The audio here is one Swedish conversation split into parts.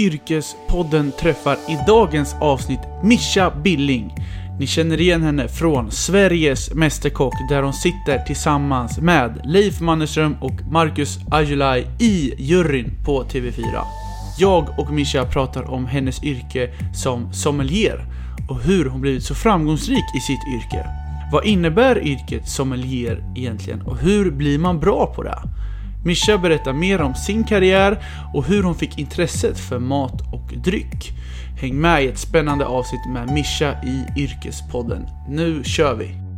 Yrkespodden träffar i dagens avsnitt Mischa Billing. Ni känner igen henne från Sveriges Mästerkock där hon sitter tillsammans med Leif Mannerström och Marcus Ajulaj i juryn på TV4. Jag och Mischa pratar om hennes yrke som sommelier och hur hon blivit så framgångsrik i sitt yrke. Vad innebär yrket sommelier egentligen och hur blir man bra på det? Mischa berättar mer om sin karriär och hur hon fick intresset för mat och dryck. Häng med i ett spännande avsnitt med Mischa i Yrkespodden. Nu kör vi!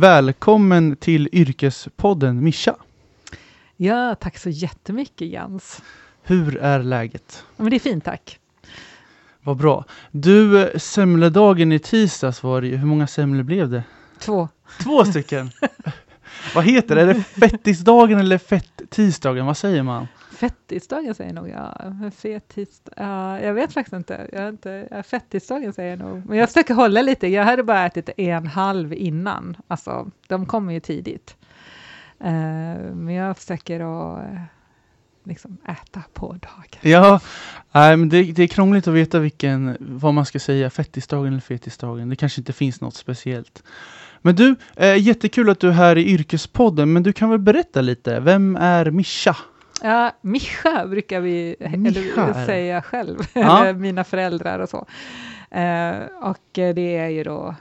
Välkommen till Yrkespodden Mischa. Ja, tack så jättemycket Jens. Hur är läget? Men det är fint tack. Vad bra. Du, semledagen i tisdags var det ju. Hur många semlor blev det? Två. Två stycken? Vad heter det? Är det fettisdagen eller fett-tisdagen? Vad säger man? Fettisdagen säger nog jag. Fettis, uh, jag vet faktiskt inte. Jag inte uh, fettisdagen säger jag nog. Men jag försöker hålla lite. Jag hade bara ätit en halv innan. Alltså, de kommer ju tidigt. Uh, men jag försöker att uh, liksom äta på dagen. Ja, nej, men det, det, är krångligt att veta vilken, vad man ska säga, fettisdagen eller fetisdagen. Det kanske inte finns något speciellt. Men du, eh, jättekul att du är här i Yrkespodden, men du kan väl berätta lite. Vem är Mischa? Ja, Mischa brukar vi Mischa, säga själv, ja. mina föräldrar och så. Eh, och det är ju då,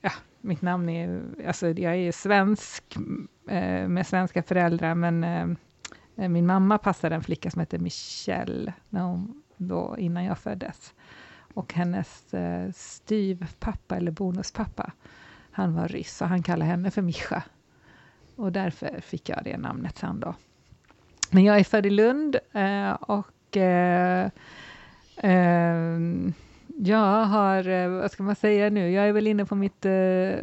ja, mitt namn är, alltså jag är svensk eh, med svenska föräldrar, men eh, min mamma passade en flicka som heter Michelle, när hon, då, innan jag föddes. Och hennes eh, styvpappa, eller bonuspappa, han var ryss, och han kallade henne för Mischa. Och därför fick jag det namnet sen då. Men jag är född i Lund eh, och eh, eh, jag har, eh, vad ska man säga nu, jag är väl inne på mitt eh,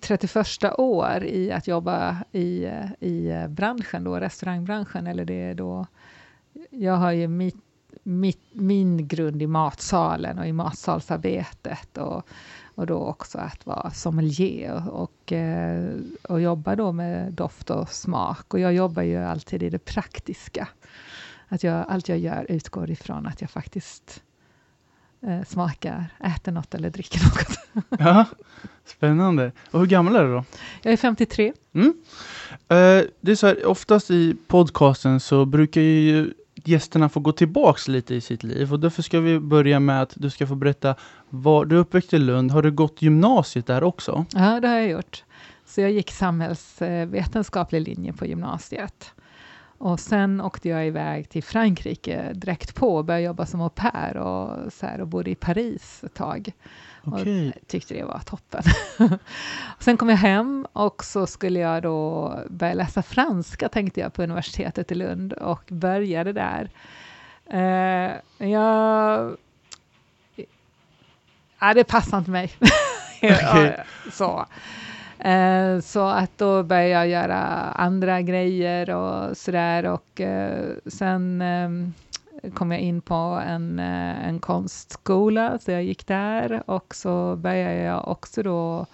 31 år i att jobba i, eh, i branschen, då, restaurangbranschen. Eller det är då, jag har ju mitt, mitt, min grund i matsalen och i matsalsarbetet. Och, och då också att vara sommelier och, eh, och jobba då med doft och smak. Och jag jobbar ju alltid i det praktiska. Att jag, allt jag gör utgår ifrån att jag faktiskt eh, smakar, äter något eller dricker något. ja, spännande. Och hur gammal är du då? Jag är 53. Mm. Uh, det är så här, oftast i podcasten så brukar ju gästerna får gå tillbaks lite i sitt liv och därför ska vi börja med att du ska få berätta var du är uppväxt i Lund. Har du gått gymnasiet där också? Ja, det har jag gjort. Så jag gick samhällsvetenskaplig linje på gymnasiet. Och sen åkte jag iväg till Frankrike direkt på och började jobba som au pair och, så här, och bodde i Paris ett tag. Okay. Och tyckte det var toppen. Sen kom jag hem och så skulle jag då börja läsa franska tänkte jag på universitetet i Lund och började där. Uh, jag... Ja, det passade inte mig. okay. så. Uh, så att då började jag göra andra grejer och sådär och uh, sen um, kom jag in på en, eh, en konstskola, så jag gick där och så började jag också då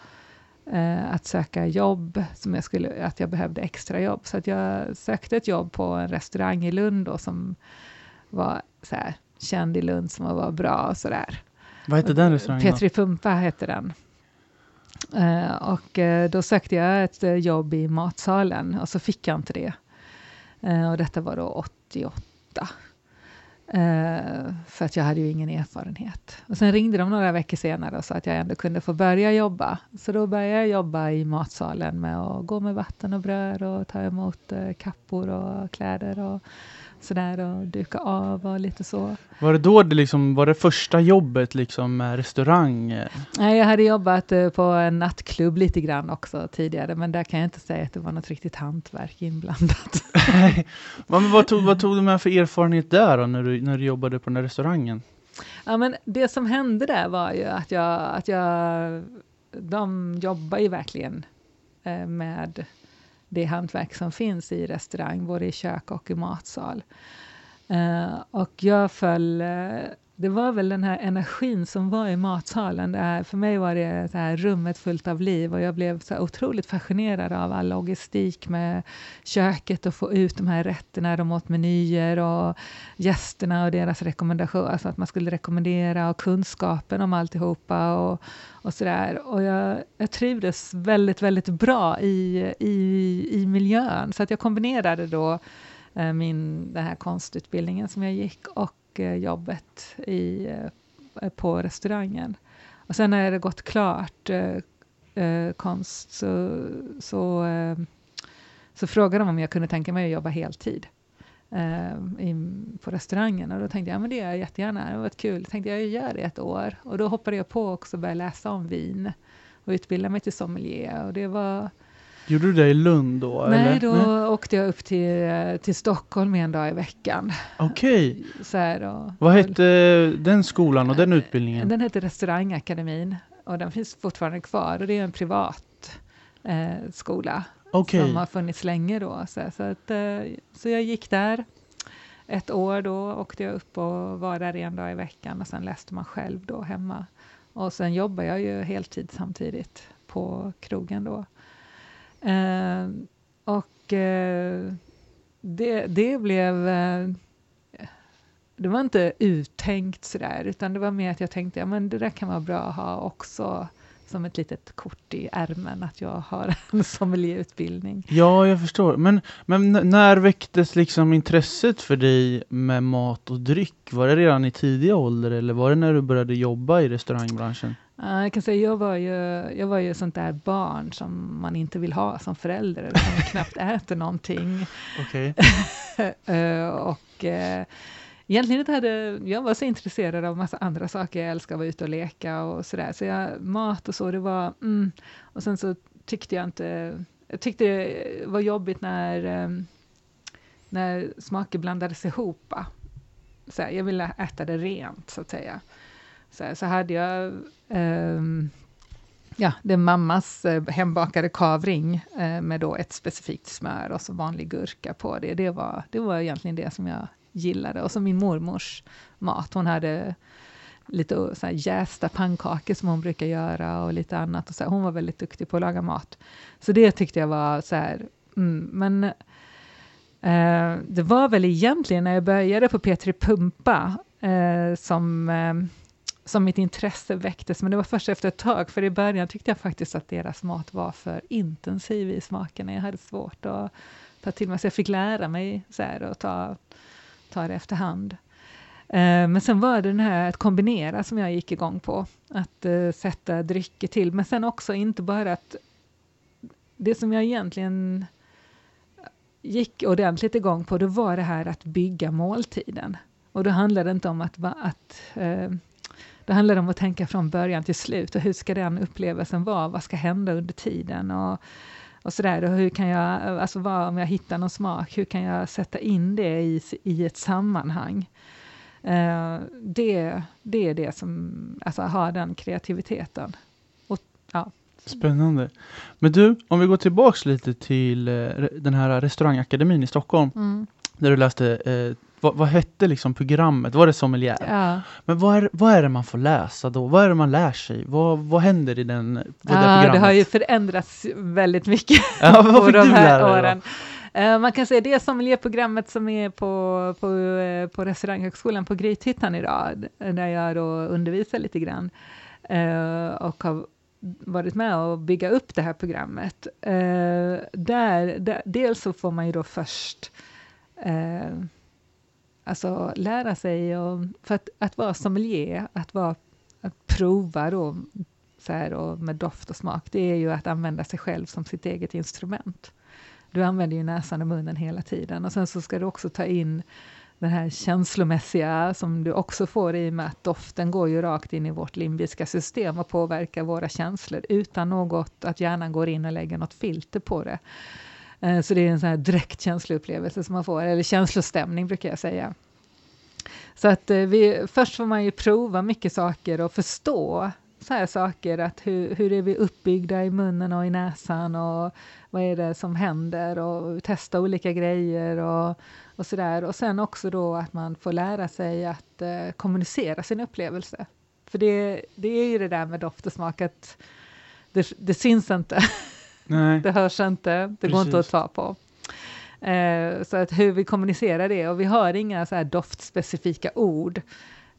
eh, att söka jobb, som jag skulle, att jag behövde extra jobb. Så att jag sökte ett jobb på en restaurang i Lund då, som var så här, känd i Lund, som var bra och sådär. Vad hette den restaurangen? Petri Pumpa hette den. Uh, och uh, då sökte jag ett uh, jobb i matsalen och så fick jag inte det. och detta var då 88. Uh, för att jag hade ju ingen erfarenhet. Och sen ringde de några veckor senare och sa att jag ändå kunde få börja jobba. Så då började jag jobba i matsalen med att gå med vatten och bröd och ta emot uh, kappor och kläder och sådär och duka av och lite så. Var det då det liksom, var det första jobbet liksom restaurang? Nej, jag hade jobbat uh, på en nattklubb lite grann också tidigare, men där kan jag inte säga att det var något riktigt hantverk inblandat. men vad, tog, vad tog du med för erfarenhet där då, när du, när du jobbade på den där restaurangen? Ja, men det som hände där var ju att jag, att jag de jobbar ju verkligen eh, med det hantverk som finns i restaurang, både i kök och i matsal. Uh, och jag föll uh, det var väl den här energin som var i matsalen. Där. För mig var det det här rummet fullt av liv och jag blev så otroligt fascinerad av all logistik med köket och få ut de här rätterna, de åt menyer och gästerna och deras rekommendationer, alltså att man skulle rekommendera och kunskapen om alltihopa och, och sådär. Och jag, jag trivdes väldigt, väldigt bra i, i, i miljön, så att jag kombinerade då eh, min, den här konstutbildningen som jag gick och Eh, jobbet i, eh, på restaurangen. Och sen när det gått klart eh, eh, konst så, så, eh, så frågade de om jag kunde tänka mig att jobba heltid eh, i, på restaurangen. Och då tänkte jag, men det gör jag jättegärna, det var kul. Tänkte jag, gör det ett år. Och då hoppade jag på också och började läsa om vin och utbilda mig till sommelier. Och det var Gjorde du det i Lund då? Nej, eller? då Nej. åkte jag upp till, till Stockholm en dag i veckan. Okej. Okay. Vad hette den skolan och den utbildningen? Den hette Restaurangakademin och den finns fortfarande kvar och det är en privat eh, skola okay. som har funnits länge då. Så, så, att, eh, så jag gick där ett år då, åkte jag upp och var där en dag i veckan och sen läste man själv då hemma. Och sen jobbar jag ju heltid samtidigt på krogen då. Eh, och eh, det, det blev... Eh, det var inte uttänkt sådär, utan det var mer att jag tänkte, ja men det där kan vara bra att ha också som ett litet kort i ärmen att jag har en sommelierutbildning. Ja, jag förstår. Men, men när väcktes liksom intresset för dig med mat och dryck? Var det redan i tidig ålder eller var det när du började jobba i restaurangbranschen? Jag kan säga, jag var ju, jag var ju sånt där barn som man inte vill ha som förälder, eller som knappt äter någonting. Okay. uh, och uh, egentligen inte hade, jag var så intresserad av massa andra saker, jag älskar att vara ute och leka och sådär, så jag, mat och så, det var, mm. och sen så tyckte jag inte, jag tyckte det var jobbigt när, um, när smaker blandades ihop. Så här, jag ville äta det rent, så att säga. Så, så hade jag um, ja, det är mammas eh, hembakade kavring eh, med då ett specifikt smör och så vanlig gurka på det. Det var, det var egentligen det som jag gillade. Och så min mormors mat. Hon hade lite så här jästa pannkakor som hon brukar göra och lite annat. Och så här, hon var väldigt duktig på att laga mat. Så det tyckte jag var så här, mm, men eh, det var väl egentligen när jag började på P3 Pumpa eh, som eh, som mitt intresse väcktes, men det var först efter ett tag, för i början tyckte jag faktiskt att deras mat var för intensiv i smakerna. Jag hade svårt att ta till mig, så jag fick lära mig så här, och ta, ta det efterhand. Eh, men sen var det den här att kombinera som jag gick igång på, att eh, sätta drycker till, men sen också inte bara att det som jag egentligen gick ordentligt igång på, det var det här att bygga måltiden. Och då handlade det inte om att, att uh, det handlar om att tänka från början till slut och hur ska den upplevelsen vara? Vad ska hända under tiden? Och, och sådär, och hur kan jag, alltså vad, om jag hittar någon smak, hur kan jag sätta in det i, i ett sammanhang? Uh, det, det är det som, alltså ha den kreativiteten. Och, ja. Spännande. Men du, om vi går tillbaks lite till uh, den här restaurangakademin i Stockholm, mm. där du läste uh, vad, vad hette liksom programmet? Var det sommelier? Ja. Men vad är, vad är det man får läsa då? Vad är det man lär sig? Vad, vad händer i den, på ja, det programmet? Det har ju förändrats väldigt mycket ja, på de här åren. Uh, man kan säga det sommelierprogrammet som är på, på, uh, på Restauranghögskolan på Grythyttan idag, där jag då undervisar lite grann uh, och har varit med och bygga upp det här programmet. Där, där, dels så får man ju då först Alltså lära sig, och, för att, att vara sommelier, att, vara, att prova då, så här, och med doft och smak, det är ju att använda sig själv som sitt eget instrument. Du använder ju näsan och munnen hela tiden och sen så ska du också ta in den här känslomässiga som du också får i och med att doften går ju rakt in i vårt limbiska system och påverkar våra känslor utan något, att hjärnan går in och lägger något filter på det. Eh, så det är en sån här direkt känsloupplevelse som man får, eller känslostämning brukar jag säga. Så att eh, vi, först får man ju prova mycket saker och förstå så här saker, att hur, hur är vi uppbyggda i munnen och i näsan och vad är det som händer och testa olika grejer och, och sådär. Och sen också då att man får lära sig att eh, kommunicera sin upplevelse. För det, det är ju det där med doft och smak att det, det syns inte. Nej. det hörs inte, det Precis. går inte att ta på. Eh, så att hur vi kommunicerar det, och vi har inga så här doftspecifika ord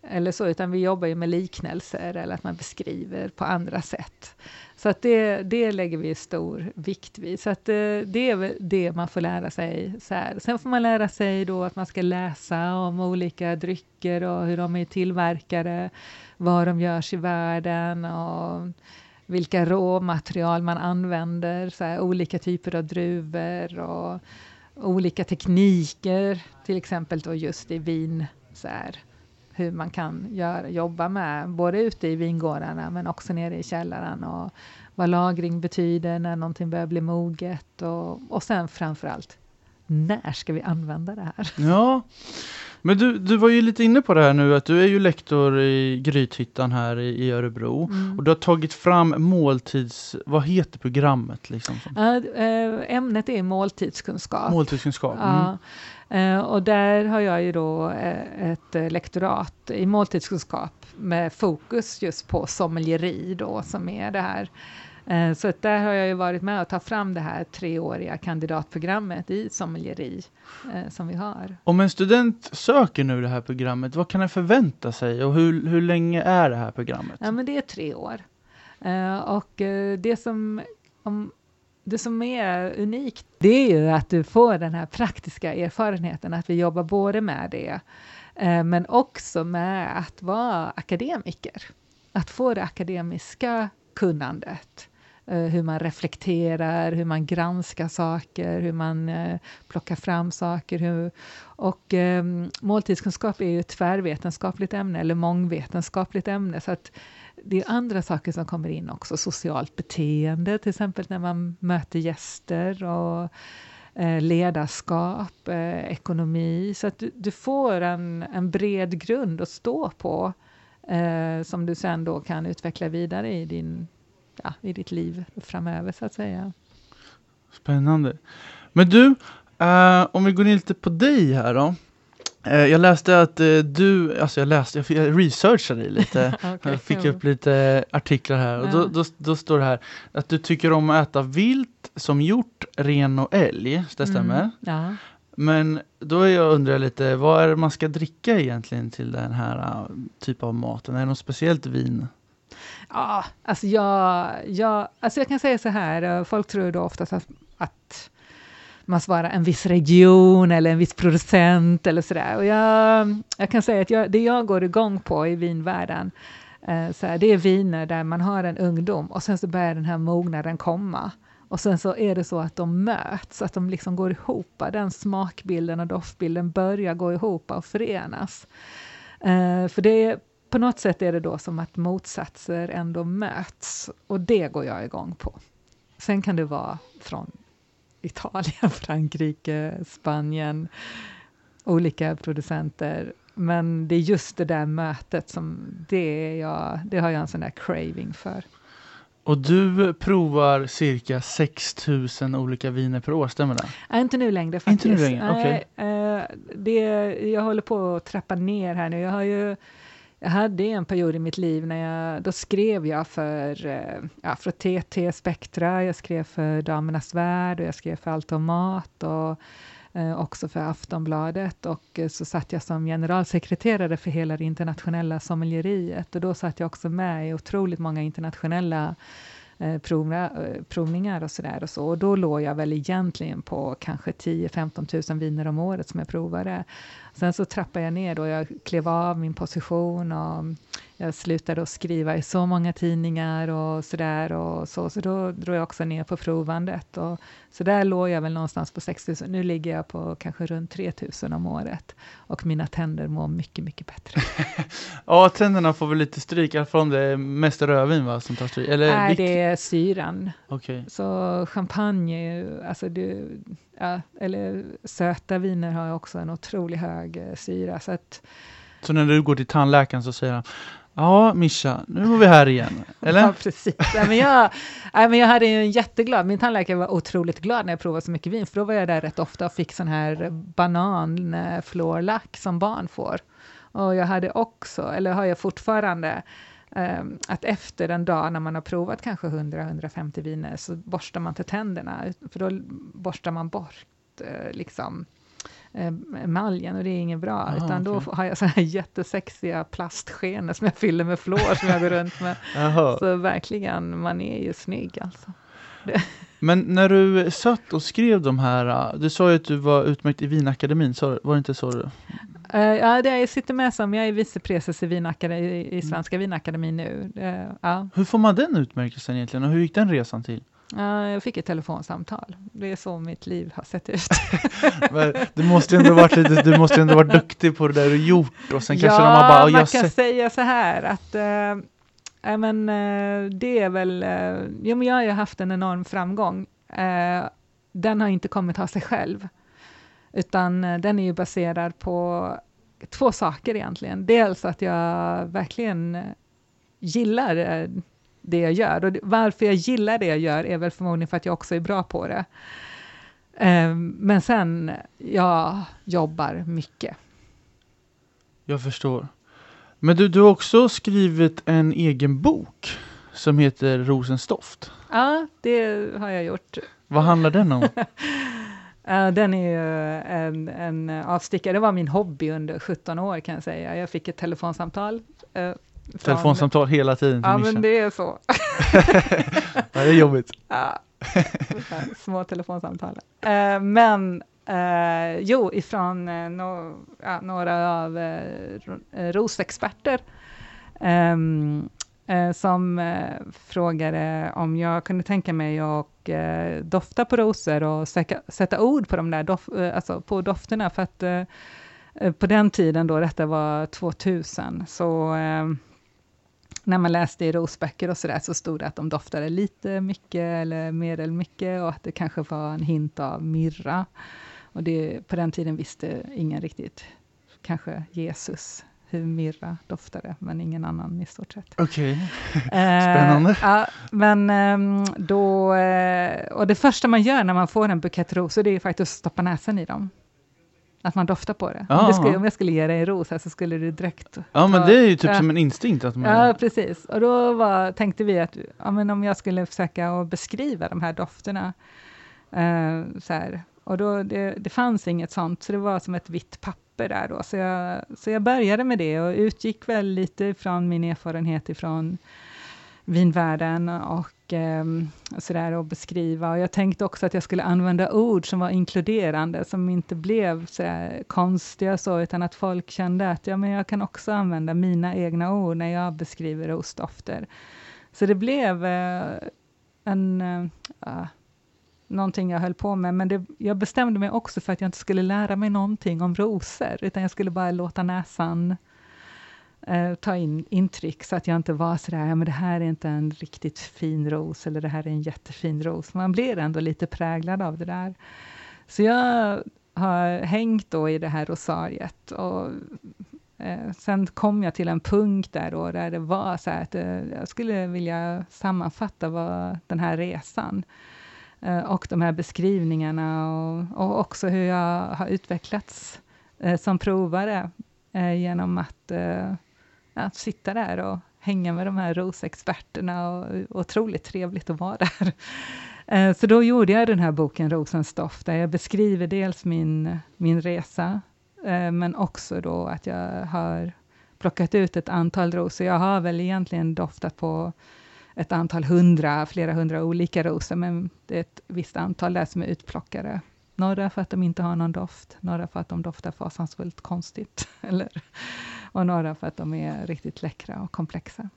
eller så, utan vi jobbar ju med liknelser eller att man beskriver på andra sätt. Så att det, det lägger vi stor vikt vid. Så att det, eh, det är det man får lära sig. Så här. Sen får man lära sig då att man ska läsa om olika drycker och hur de är tillverkade, var de görs i världen och vilka råmaterial man använder, så här, olika typer av druvor och olika tekniker, till exempel då just i vin. Så här, hur man kan göra, jobba med, både ute i vingårdarna men också nere i källaren och vad lagring betyder när någonting börjar bli moget och, och sen framförallt, när ska vi använda det här? Ja, men du, du var ju lite inne på det här nu att du är ju lektor i Grythyttan här i, i Örebro mm. och du har tagit fram måltids... Vad heter programmet? Liksom? Äh, ämnet är måltidskunskap. Måltidskunskap. Mm. Ja. Uh, och där har jag ju då ett lektorat i måltidskunskap med fokus just på sommelieri då, som är det här Eh, så där har jag ju varit med och tagit fram det här treåriga kandidatprogrammet i sommelieri eh, som vi har. Om en student söker nu det här programmet, vad kan den förvänta sig och hur, hur länge är det här programmet? Ja, men det är tre år. Eh, och det som, om, det som är unikt, det är ju att du får den här praktiska erfarenheten, att vi jobbar både med det, men också med att vara akademiker. Att få det akademiska kunnandet. Eh, hur man reflekterar, hur man granskar saker, hur man eh, plockar fram saker. Hur, och ehm, måltidskunskap är ju ett tvärvetenskapligt ämne, eller mångvetenskapligt ämne, så att det är andra saker som kommer in också, socialt beteende, till exempel när man möter gäster, och eh, ledarskap, ekonomi, så att du, du, får en, en bred grund att stå på, eh, som du sen då kan utveckla vidare i din ja, i ditt liv framöver så att säga. Spännande. Men du, uh, om vi går in lite på dig här då. Uh, jag läste att uh, du, alltså jag läste, jag researchade dig lite. okay, jag fick upp lite artiklar här och ja. då, då, då, står det här att du tycker om att äta vilt som hjort, ren och älg. Det mm, stämmer? Mm, ja. Men då jag undrar lite, vad är det man ska dricka egentligen till den här typen av maten? Är det något speciellt vin? Ja, alltså jag, jag, alltså jag kan säga så här, eh, folk tror då oftast att, att man svarar en viss region eller en viss producent eller sådär. Och jag, jag kan säga att jag, det jag går igång på i vinvärlden, eh, så här, det är viner där man har en ungdom och sen så börjar den här mognaden komma. Och sen så är det så att de möts, att de liksom går ihop. Den smakbilden och doftbilden börjar gå ihop och förenas. Eh, för det på något sätt är det då som att motsatser ändå möts och det går jag igång på. Sen kan det vara från Italien, Frankrike, Spanien, olika producenter. Men det är just det där mötet som det, jag, det har jag en sån där craving för. Och du provar cirka 6000 olika viner per år, stämmer det? Nej, inte nu längre faktiskt. Inte nu längre. Okay. Uh, jag håller på att trappa ner här nu. Jag har ju jag hade en period i mitt liv när jag, då skrev jag för, eh, ja, för TT Spektra, jag skrev för Damernas Värld och jag skrev för Allt om mat och eh, också för Aftonbladet och eh, så satt jag som generalsekreterare för hela det internationella sommelieriet och då satt jag också med i otroligt många internationella eh, Eh, provna, eh, provningar och sådär och så. Och då låg jag väl egentligen på kanske 10-15 000 viner om året som jag provade. Sen så trappade jag ner då, jag klev av min position och jag slutade att skriva i så många tidningar och sådär. Och så, så då drog jag också ner på provandet. Och, så där låg jag väl någonstans på 6 000. Nu ligger jag på kanske runt 3 000 om året. Och mina tänder mår mycket, mycket bättre. ja, tänderna får väl lite stryk, i alla fall om det är mest rödvin va, som tar stryk? Eller Nej, det är syran. Okay. Så champagne, alltså du, ja, eller söta viner har också en otroligt hög eh, syra. Så, att, så när du går till tandläkaren så säger han Ja, Mischa, nu var vi här igen. Eller? Ja, precis. Nej, men jag, nej, men jag hade en jätteglad, min tandläkare var otroligt glad när jag provade så mycket vin, för då var jag där rätt ofta och fick sån här bananflorlack eh, som barn får. Och jag hade också, eller har jag fortfarande, ehm, att efter en dag när man har provat kanske 100-150 viner så borstar man inte tänderna, för då borstar man bort eh, liksom emaljen och det är inget bra, Aha, utan okay. då har jag så här jättesexiga plastskenor som jag fyller med flår som jag går runt med. Aha. Så verkligen, man är ju snygg alltså. Men när du satt och skrev de här, du sa ju att du var utmärkt i Vinakademin, var det inte så? Uh, ja, det jag sitter med som, jag är vicepreses i, i mm. Svenska mm. Vinakademin nu. Uh, ja. Hur får man den utmärkelsen egentligen och hur gick den resan till? Jag fick ett telefonsamtal. Det är så mitt liv har sett ut. du måste ändå varit lite, du måste ändå varit duktig på det där du gjort och sen ja, kanske de har bara... man kan sett... säga så här att äh, men, äh, det är väl... Äh, jo, men jag har ju haft en enorm framgång. Äh, den har inte kommit av sig själv, utan den är ju baserad på två saker egentligen. Dels att jag verkligen gillar det jag gör. Och varför jag gillar det jag gör är väl förmodligen för att jag också är bra på det. Um, men sen, jag jobbar mycket. Jag förstår. Men du, du har också skrivit en egen bok som heter Rosens doft. Ja, det har jag gjort. Vad handlar den om? den är ju en, en avstickare. Det var min hobby under 17 år kan jag säga. Jag fick ett telefonsamtal Telefonsamtal hela tiden till Ja, men det är så. ja, det är jobbigt. Ja, små telefonsamtal. Uh, men uh, jo, ifrån uh, no, ja, några av uh, rosexperter um, som frågade om jag kunde tänka mig att dofta på rosor och sätta, sätta ord på de där dof, alltså på dofterna, för att på den tiden då detta var 2000, så när man läste i rosböcker och sådär, så stod det att de doftade lite mycket, eller mer eller mycket, och att det kanske var en hint av myrra. Och det, på den tiden visste ingen riktigt, kanske Jesus, hur myrra doftade, men ingen annan i stort sett. Okej, okay. spännande. Uh, ja, men um, då, uh, och det första man gör när man får en bukett rosor, det är faktiskt att stoppa näsan i dem. Att man doftar på det. Om, det skulle, om jag skulle ge dig en ros så skulle du direkt... Ja, men det är ju typ ja. som en instinkt. Att man... Ja, precis. Och då var, tänkte vi att ja, men om jag skulle försöka att beskriva de här dofterna, eh, så här, och då, det, det fanns inget sånt, så det var som ett vitt papper där då. Så jag, så jag började med det och utgick väl lite från min erfarenhet ifrån vinvärlden och eh, sådär och beskriva. Och jag tänkte också att jag skulle använda ord som var inkluderande, som inte blev sådär konstiga så, utan att folk kände att ja, men jag kan också använda mina egna ord när jag beskriver rosdofter. Så det blev eh, en, eh, någonting jag höll på med, men det, jag bestämde mig också för att jag inte skulle lära mig någonting om rosor, utan jag skulle bara låta näsan eh, ta in intryck, så att jag inte var sådär, ja men det här är inte en riktigt fin ros, eller det här är en jättefin ros. Man blir ändå lite präglad av det där. Så jag har hängt då i det här rosariet, och eh, sen kom jag till en punkt där, då, där det var så att eh, jag skulle vilja sammanfatta vad den här resan, eh, och de här beskrivningarna, och, och också hur jag har utvecklats eh, som provare, eh, genom att eh, att sitta där och hänga med de här rosexperterna och otroligt trevligt att vara där. Eh, så då gjorde jag den här boken Rosens doft, där jag beskriver dels min, min resa, eh, men också då att jag har plockat ut ett antal rosor. Jag har väl egentligen doftat på ett antal hundra, flera hundra olika rosor, men det är ett visst antal där som är utplockade. Några för att de inte har någon doft, några för att de doftar fasansfullt konstigt, eller och några för att de är riktigt läckra och komplexa.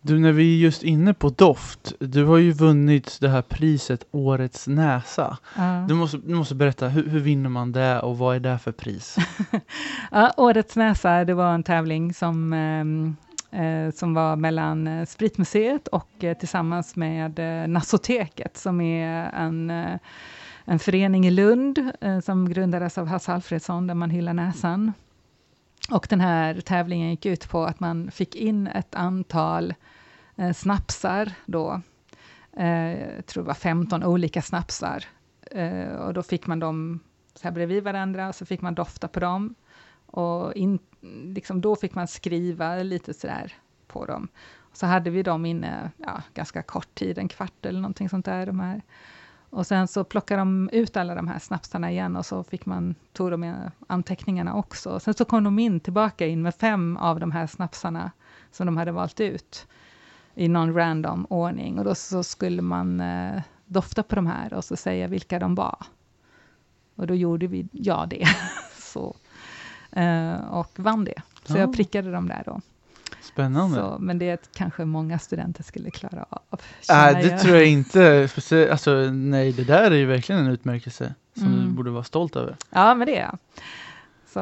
Du, när vi är just inne på doft, du har ju vunnit det här priset Årets näsa. Uh. Du, måste, du måste berätta, hur, hur, vinner man det och vad är det för pris? ja, Årets näsa, det var en tävling som, ehm, eh, som var mellan eh, Spritmuseet och eh, tillsammans med eh, Nassoteket, som är en eh, en förening i Lund, eh, som grundades av Hasse Alfredsson, där man hyllar näsan och den här tävlingen gick ut på att man fick in ett antal eh, snapsar då. Eh, jag tror det var 15 olika snapsar. Eh, och då fick man dem så här bredvid varandra och så fick man dofta på dem. Och in, liksom då fick man skriva lite sådär på dem. Så hade vi dem inne ja, ganska kort tid, en kvart eller någonting sånt där. De här. Och sen så plockade de ut alla de här snapsarna igen och så fick man, tog de med anteckningarna också. Och sen så kom de in tillbaka in med fem av de här snapsarna som de hade valt ut i någon random ordning. Och då så skulle man eh, dofta på de här och så säga vilka de var. Och då gjorde vi, ja det. så, eh, och vann det. Så ja. jag prickade dem där då. Spännande. Så, men det är kanske många studenter skulle klara av. Nej, äh, det jag. tror jag inte. Alltså, nej, det där är ju verkligen en utmärkelse som mm. du borde vara stolt över. Ja, men det är jag. Så,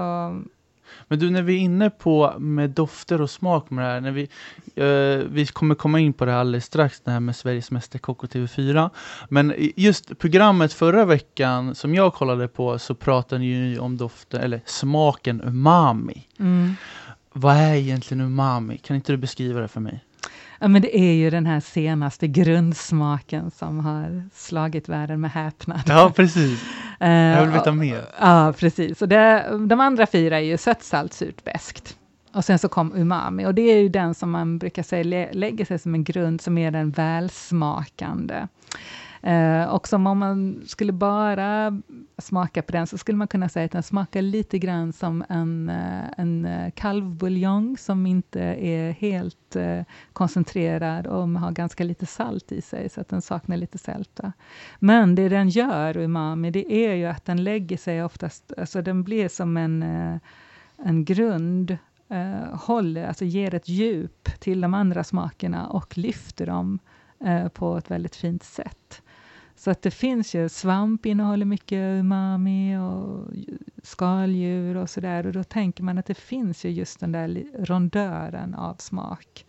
men du, när vi är inne på med dofter och smak med det här, när vi, uh, vi kommer komma in på det alldeles strax, det här med Sveriges Mästerkock och TV4. Men just programmet förra veckan som jag kollade på så pratade ni ju om doften, eller smaken umami. Mm. Vad är egentligen umami? Kan inte du beskriva det för mig? Ja, men det är ju den här senaste grundsmaken som har slagit världen med häpnad. Ja, precis. Jag vill veta mer. Ja, precis. Och det, de andra fyra är ju sött, salt, surt, beskt. Och sen så kom umami, och det är ju den som man brukar säga lägger sig som en grund, som är den välsmakande. Eh, och som om man skulle bara smaka på den, så skulle man kunna säga att den smakar lite grann som en, eh, en eh, kalvbuljong, som inte är helt eh, koncentrerad och har ganska lite salt i sig, så att den saknar lite sälta. Men det den gör, umami, det är ju att den lägger sig oftast, alltså den blir som en, eh, en grund eh, håller, alltså ger ett djup till de andra smakerna och lyfter dem eh, på ett väldigt fint sätt. Så att det finns ju, svamp innehåller mycket umami och skaldjur och sådär. Och då tänker man att det finns ju just den där rondören av smak.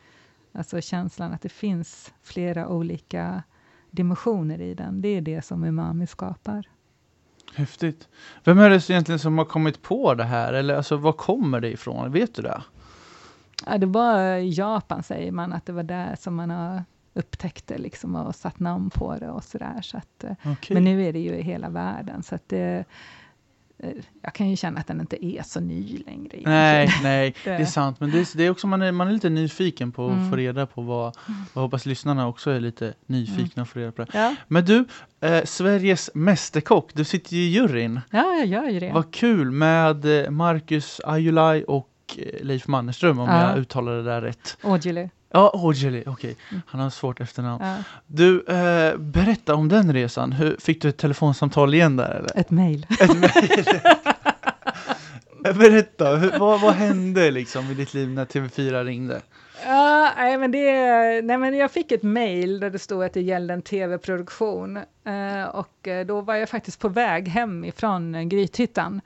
Alltså känslan att det finns flera olika dimensioner i den. Det är det som umami skapar. Häftigt. Vem är det egentligen som har kommit på det här? Eller alltså, var kommer det ifrån? Vet du det? Ja, det var Japan, säger man, att det var där som man har upptäckte liksom och satt namn på det och sådär. Så att, eh, okay. Men nu är det ju i hela världen, så att det, eh, jag kan ju känna att den inte är så ny längre. Nej, nej, det är sant. Men det är, det är också, man är, man är lite nyfiken på att mm. få reda på vad, jag hoppas lyssnarna också är lite nyfikna mm. att få reda på. Ja. Men du, eh, Sveriges Mästerkock, du sitter ju i juryn. Ja, jag gör ju det. Vad kul med eh, Marcus Ajulaj och Leif Mannerström, om ja. jag uttalar det där rätt. Aujalay. Ja, Ojeli, okej. Mm. Han har svårt efternamn. Ja. Du, eh, berätta om den resan. Hur, fick du ett telefonsamtal igen där eller? Ett mejl. Ett mejl. berätta, hur, vad, vad hände liksom i ditt liv när TV4 ringde? Ja, nej, men det, nej, men jag fick ett mejl där det stod att det gällde en tv-produktion. Uh, och uh, då var jag faktiskt på väg hem ifrån Grythyttan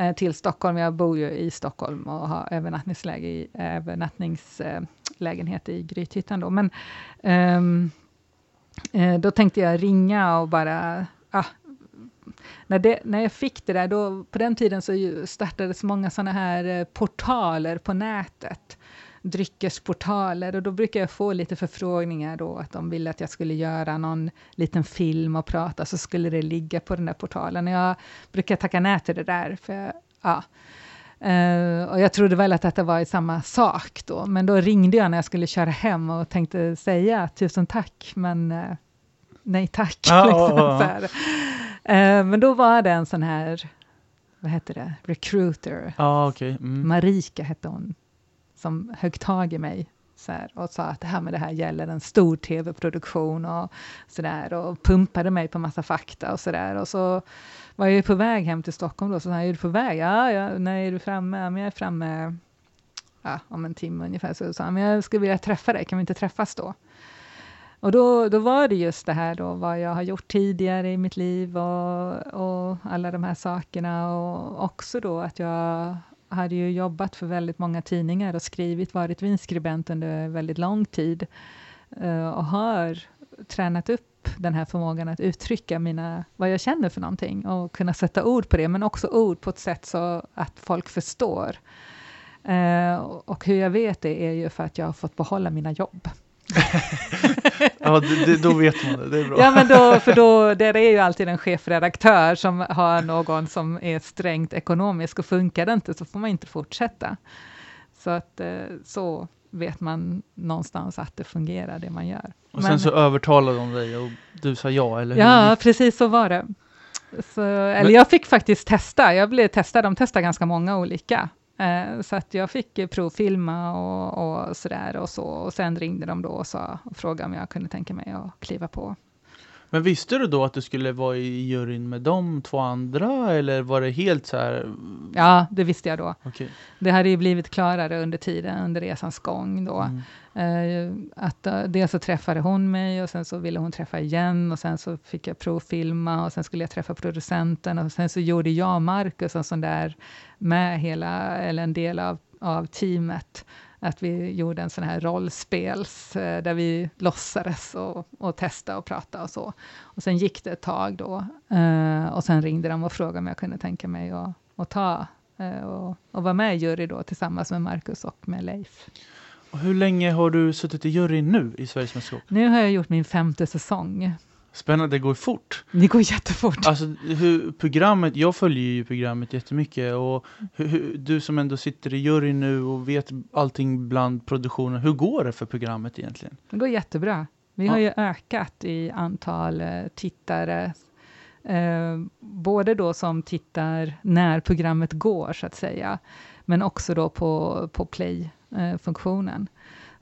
uh, till Stockholm. Jag bor ju i Stockholm och har övernattningsläge i, lägenhet i Grythyttan. Då. Men um, då tänkte jag ringa och bara ah, när, det, när jag fick det där, då, på den tiden så startades många sådana här eh, portaler på nätet dryckesportaler och då brukar jag få lite förfrågningar då att de ville att jag skulle göra någon liten film och prata, så skulle det ligga på den där portalen. Jag brukar tacka nej till det där, för ja. Uh, och jag trodde väl att detta var i samma sak då, men då ringde jag när jag skulle köra hem och tänkte säga tusen tack, men uh, nej tack. Ah, liksom, ah, ah. Uh, men då var det en sån här, vad heter det, recruiter. Ah, okay. Mm. Marika hette hon som högg tag i mig så här, och sa att det här med det här gäller en stor tv-produktion och sådär och pumpade mig på massa fakta och sådär och så var jag på väg hem till Stockholm då, så han är du på väg? Ja, ja, när är du framme? Ja, men jag är framme ja, om en timme ungefär. Så sa han, men jag skulle vilja träffa dig, kan vi inte träffas då? Och då, då var det just det här då, vad jag har gjort tidigare i mitt liv och, och alla de här sakerna och också då att jag hade ju jobbat för väldigt många tidningar och skrivit, varit vinskribent under väldigt lång tid eh, och har tränat upp den här förmågan att uttrycka mina, vad jag känner för någonting och kunna sätta ord på det, men också ord på ett sätt så att folk förstår. Eh, och hur jag vet det är ju för att jag har fått behålla mina jobb. ja, det, då vet man det. Det är bra. ja, men då, för då, där är ju alltid en chefredaktör som har någon som är strängt ekonomisk och funkar det inte så får man inte fortsätta. Så att eh, så vet man någonstans att det fungerar, det man gör. Och sen så övertalade de dig och du sa ja, eller hur? Ja, precis så var det. Så, eller jag fick faktiskt testa, jag blev testad, de testade ganska många olika. Eh, så att jag fick provfilma och, och sådär och så. Och sen ringde de då och, sa, och frågade om jag kunde tänka mig att kliva på. Men visste du då att du skulle vara i juryn med de två andra eller var det helt så här? Ja, det visste jag då. Okay. Det hade ju blivit klarare under tiden, under resans gång då. Mm. Uh, att uh, dels så träffade hon mig och sen så ville hon träffa igen och sen så fick jag provfilma och sen skulle jag träffa producenten och sen så gjorde jag och Marcus en sån där med hela, eller en del av, av teamet att vi gjorde en sån här rollspels, uh, där vi låtsades och, och testade och pratade och så. Och sen gick det ett tag då, och sen ringde de och frågade om jag kunde tänka mig att, att ta och, och vara med i jury då tillsammans med Marcus och med Leif. Och hur länge har du suttit i juryn nu i Sveriges Mästerskap? Nu har jag gjort min femte säsong. Spännande, det går fort. Det går jättefort. Alltså, hur, programmet, jag följer ju programmet jättemycket och hur, hur, du som ändå sitter i juryn nu och vet allting bland produktionen, hur går det för programmet egentligen? Det går jättebra. Vi ja. har ju ökat i antal eh, tittare, eh, både då som tittar när programmet går, så att säga, men också då på, på play-funktionen.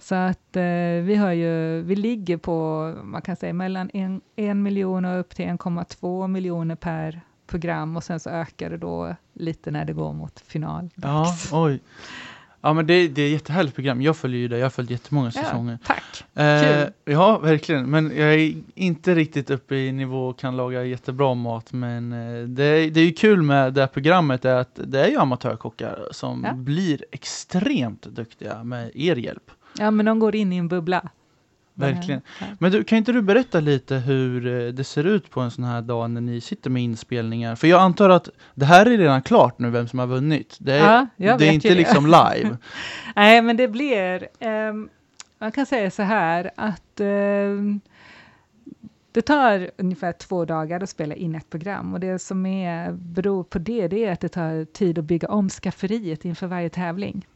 Så att eh, vi, har ju, vi ligger på, man kan säga mellan en, en miljon och upp till 1,2 miljoner per program och sen så ökar det då lite när det går mot final. Ja, oj. Ja men det, det är ett jättehärligt program. Jag följer ju det, jag har följt jättemånga säsonger. Ja, tack! Eh, ja, verkligen. Men jag är inte riktigt uppe i nivå och kan laga jättebra mat. Men eh, det, det är ju kul med det här programmet är att det är ju amatörkockar som ja. blir extremt duktiga med er hjälp. Ja, men de går in i en bubbla. Verkligen. Men du, kan inte du berätta lite hur eh, det ser ut på en sån här dag när ni sitter med inspelningar? För jag antar att det här är redan klart nu, vem som har vunnit. Det är, ja, det är inte liksom live. Nej, men det blir... Um, man kan säga så här att um, det tar ungefär två dagar att spela in ett program och det som är, beror på det, det är att det tar tid att bygga om skafferiet inför varje tävling.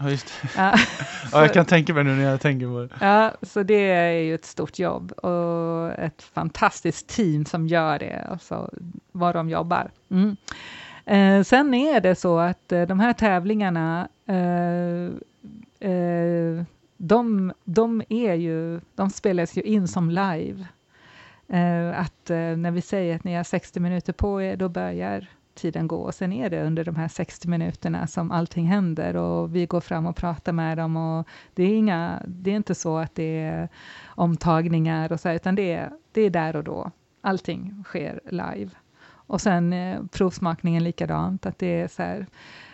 Ja, just. Ja, ja, jag kan tänka mig nu när jag tänker på det. Ja, så det är ju ett stort jobb och ett fantastiskt team som gör det, alltså var de jobbar. Mm. Eh, sen är det så att eh, de här tävlingarna, eh, eh de, de, är ju, de spelas ju in som live. Eh, att eh, när vi säger att ni har 60 minuter på er, då börjar tiden gå. Och sen är det under de här 60 minuterna som allting händer och vi går fram och pratar med dem. Och det, är inga, det är inte så att det är omtagningar och så, utan det är, det är där och då. Allting sker live. Och sen eh, provsmakningen likadant, att det är så här.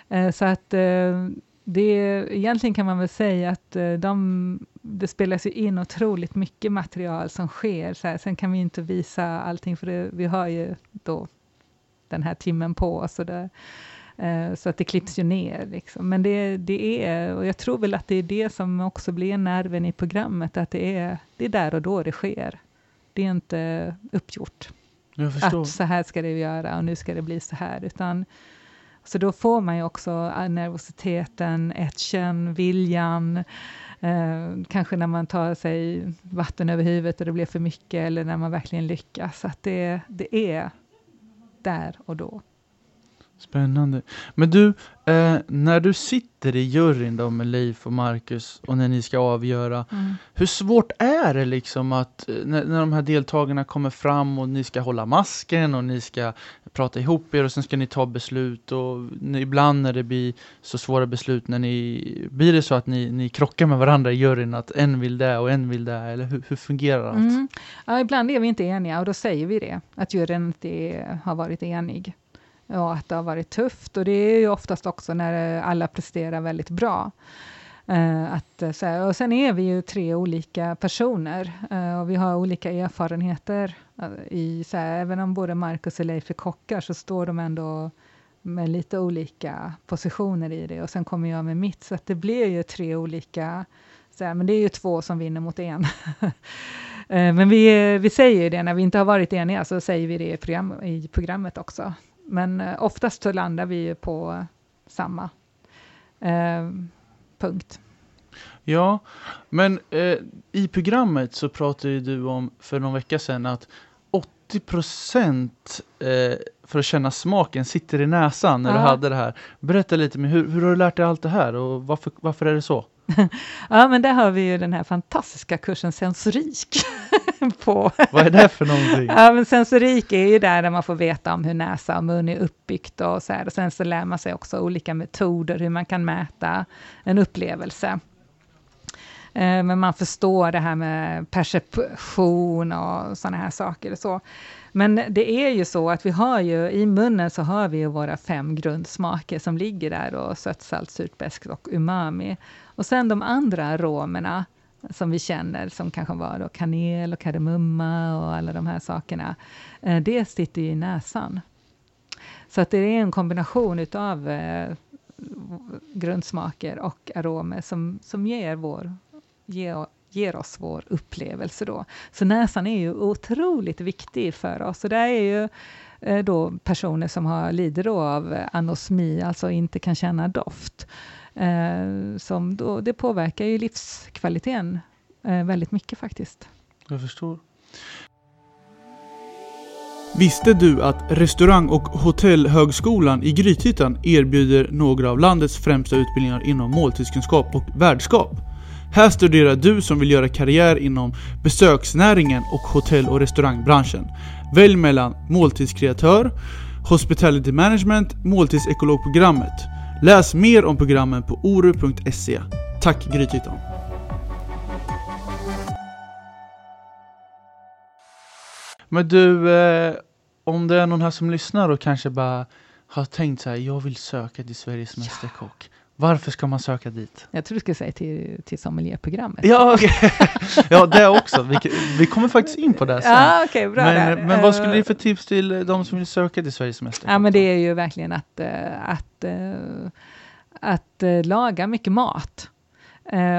Eh, så att eh, det egentligen kan man väl säga att eh, de, det spelas ju in otroligt mycket material som sker. Så här. Sen kan vi inte visa allting, för det, vi har ju då den här timmen på oss. Och det, så att det klipps ju ner. Liksom. Men det, det är, och jag tror väl att det är det som också blir nerven i programmet, att det är, det är där och då det sker. Det är inte uppgjort. Att så här ska det göra och nu ska det bli så här, utan så då får man ju också nervositeten, etchen, viljan, eh, kanske när man tar sig vatten över huvudet och det blir för mycket, eller när man verkligen lyckas. Att det, det är där och då. Spännande. Men du, eh, när du sitter i juryn då med Leif och Marcus och när ni ska avgöra, mm. hur svårt är det liksom att eh, när, när de här deltagarna kommer fram och ni ska hålla masken och ni ska prata ihop er och sen ska ni ta beslut och ibland när det blir så svåra beslut när ni, blir det så att ni, ni krockar med varandra i juryn att en vill det och en vill det eller hur, hur fungerar allt? Mm. Ja, ibland är vi inte eniga och då säger vi det, att juryn inte har varit enig och att det har varit tufft. Och det är ju oftast också när alla presterar väldigt bra. Uh, att, eh, så här, och sen är vi ju tre olika personer uh, och vi har olika erfarenheter. Uh, i, så här, även om både Marcus och Leif är kockar så står de ändå med lite olika positioner i det och sen kommer jag med mitt, så att det blir ju tre olika, så här, men det är ju två som vinner mot en. Men vi, vi säger ju det, när vi inte har varit eniga, så säger vi det i, program, i programmet också. Men eh, oftast så landar vi ju på samma eh, punkt. Ja, men eh, i programmet så pratade du om för någon vecka sedan att 80 procent eh, för att känna smaken sitter i näsan när ja. du hade det här. Berätta lite, hur, hur har du lärt dig allt det här och varför, varför är det så? ja, men där har vi ju den här fantastiska kursen sensorik. på. Vad är det för någonting? ja, men sensorik är ju där, där man får veta om hur näsa och mun är uppbyggt och så här. Och sen så lär man sig också olika metoder hur man kan mäta en upplevelse. Eh, men man förstår det här med perception och sådana här saker. Och så. Men det är ju så att vi har ju, i munnen så har vi ju våra fem grundsmaker som ligger där, och sött, salt, surt, beskt och umami. Och sen de andra aromerna som vi känner, som kanske var då kanel och kardemumma och alla de här sakerna, eh, det sitter i näsan. Så att det är en kombination utav eh, grundsmaker och aromer som, som ger, vår, ger, ger oss vår upplevelse. Då. Så näsan är ju otroligt viktig för oss. Och det är ju eh, då personer som har, lider av anosmi, alltså inte kan känna doft. Eh, som då, det påverkar ju livskvaliteten eh, väldigt mycket faktiskt. Jag förstår. Visste du att Restaurang och hotellhögskolan i Grythyttan erbjuder några av landets främsta utbildningar inom måltidskunskap och värdskap? Här studerar du som vill göra karriär inom besöksnäringen och hotell och restaurangbranschen. Välj mellan måltidskreatör, hospitality management, måltidsekologprogrammet. Läs mer om programmen på oru.se. Tack Grythyttan! Men du, eh, om det är någon här som lyssnar och kanske bara har tänkt så här, jag vill söka till Sveriges Mästerkock. Varför ska man söka dit? Jag tror du skulle säga till, till sommelierprogrammet. Ja, okay. ja, det också. Vi, vi kommer faktiskt in på det sen. Ja, okay, bra men, men vad skulle ni för tips till de som vill söka till Sveriges Mästerkock? Ja, men det är ju verkligen att, eh, att, eh, att, att eh, laga mycket mat.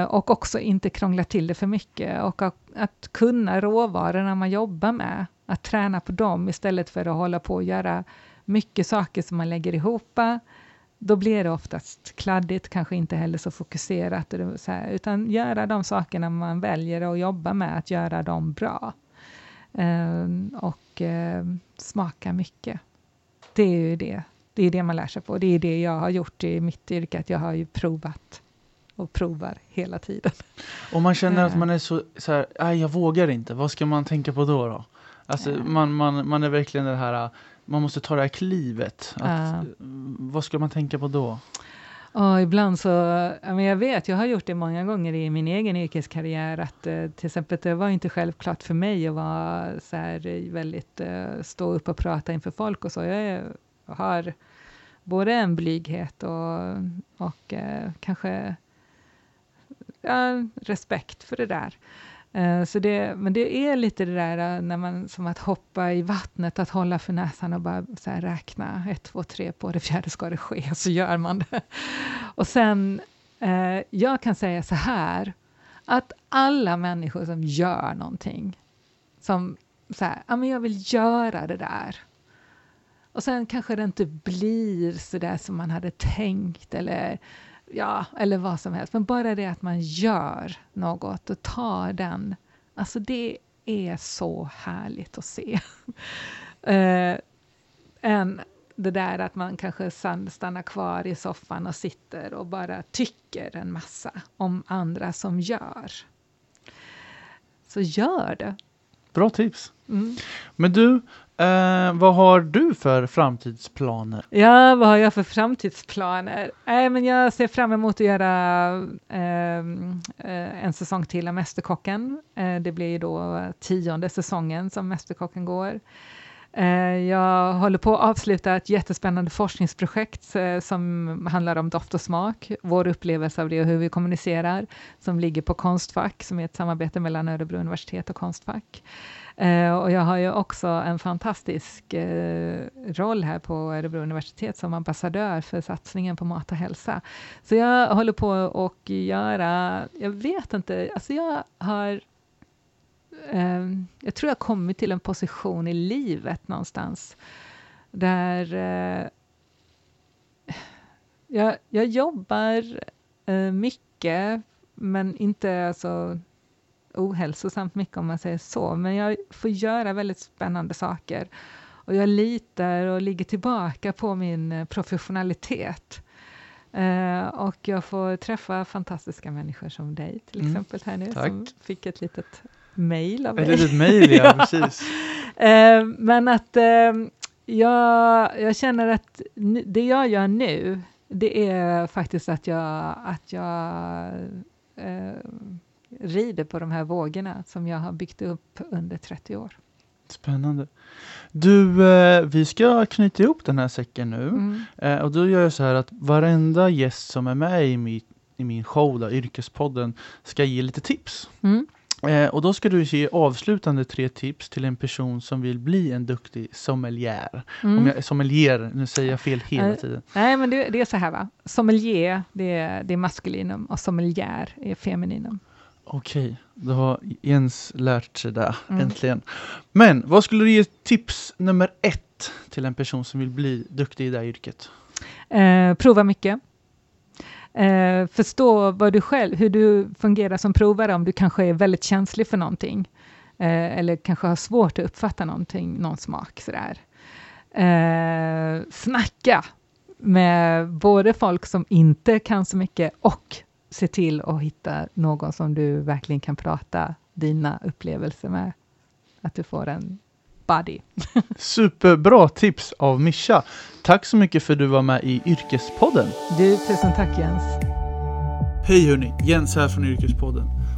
Och också inte krångla till det för mycket och att kunna råvarorna man jobbar med. Att träna på dem istället för att hålla på och göra mycket saker som man lägger ihop då blir det oftast kladdigt, kanske inte heller så fokuserat, så här, utan göra de sakerna man väljer att jobba med, att göra dem bra. Uh, och uh, smaka mycket. Det är ju det. Det är det man lär sig på. Det är det jag har gjort i mitt yrke, att jag har ju provat och provar hela tiden. Om man känner att man är så, så här, nej jag vågar inte, vad ska man tänka på då? då? Alltså, man, man, man är verkligen det här man måste ta det här klivet. Att, uh. Vad ska man tänka på då? Och ibland så, jag vet, jag har gjort det många gånger i min egen yrkeskarriär, att eh, till exempel det var inte självklart för mig att vara så här väldigt, uh, stå upp och prata inför folk och så. Jag har både en blyghet och, och kanske ja, respekt för det där. Eh, så det, men det är lite det där eh, när man, som att hoppa i vattnet, att hålla för näsan och bara så räkna ett, två, tre, på det fjärde ska det ske, så gör man det. Och sen, eh, jag kan säga så här, att alla människor som gör någonting, som så här, ja men jag vill göra det där, och sen kanske det inte blir så där som man hade tänkt, eller ja, eller vad som helst. Men bara det att man gör något och tar den, alltså det är så härligt att se. uh, än det där att man kanske stannar kvar i soffan och sitter och bara tycker en massa om andra som gör. Så gör det. Bra tips. Mm. Men du, Eh, vad har du för framtidsplaner? Ja, vad har jag för framtidsplaner? Eh, men jag ser fram emot att göra ehm, eh, en säsong till av Mästerkocken. Eh, det blir ju då tionde säsongen som Mästerkocken går. Eh, jag håller på att avsluta ett jättespännande forskningsprojekt eh, som handlar om doft och smak, vår upplevelse av det och hur vi kommunicerar, som ligger på Konstfack, som är ett samarbete mellan Örebro universitet och Konstfack. Eh, och jag har ju också en fantastisk roll här på Örebro universitet som ambassadör för satsningen på mat och hälsa. Så jag håller på att göra, jag vet inte, alltså jag har eh, jag tror jag kommit till en position i livet någonstans där eh, jag, jag jobbar eh, mycket, men inte alltså ohälsosamt mycket om man säger så. Men jag får göra väldigt spännande saker. Och jag litar och ligger tillbaka på min eh, professionalitet. Uh, och jag får träffa fantastiska människor som dig till mm. exempel här nu, Tack. som fick ett litet mejl av dig. Ett litet mejl, ja, precis. Uh, men att uh, jag, jag känner att det jag gör nu, det är faktiskt att jag, att jag rider på de här vågorna som jag har byggt upp under 30 år. Spännande. Du, eh, vi ska knyta ihop den här säcken nu. Mm. Eh, och då gör jag så här att varenda gäst som är med i, min, i min show, då, Yrkespodden, ska ge lite tips. Mm. Eh, och då ska du ge avslutande tre tips till en person som vill bli en duktig sommelier. Mm. Om jag, sommelier, nu säger jag fel hela eh, tiden. Nej, men det, det, är så här va. Sommelier, det är, det är maskulinum och sommelier är femininum. Okej, då har Jens lärt sig det mm. äntligen. Men vad skulle du ge tips nummer ett till en person som vill bli duktig i det här yrket? Eh, prova mycket. Eh, förstå vad du själv, hur du fungerar som provare, om du kanske är väldigt känslig för någonting. Eh, eller kanske har svårt att uppfatta någonting, någon smak. Sådär. Eh, snacka med både folk som inte kan så mycket och se till att hitta någon som du verkligen kan prata dina upplevelser med. Att du får en buddy. Superbra tips av Mischa. Tack så mycket för att du var med i Yrkespodden. Du, tusen tack Jens. Hej hörni, Jens här från Yrkespodden.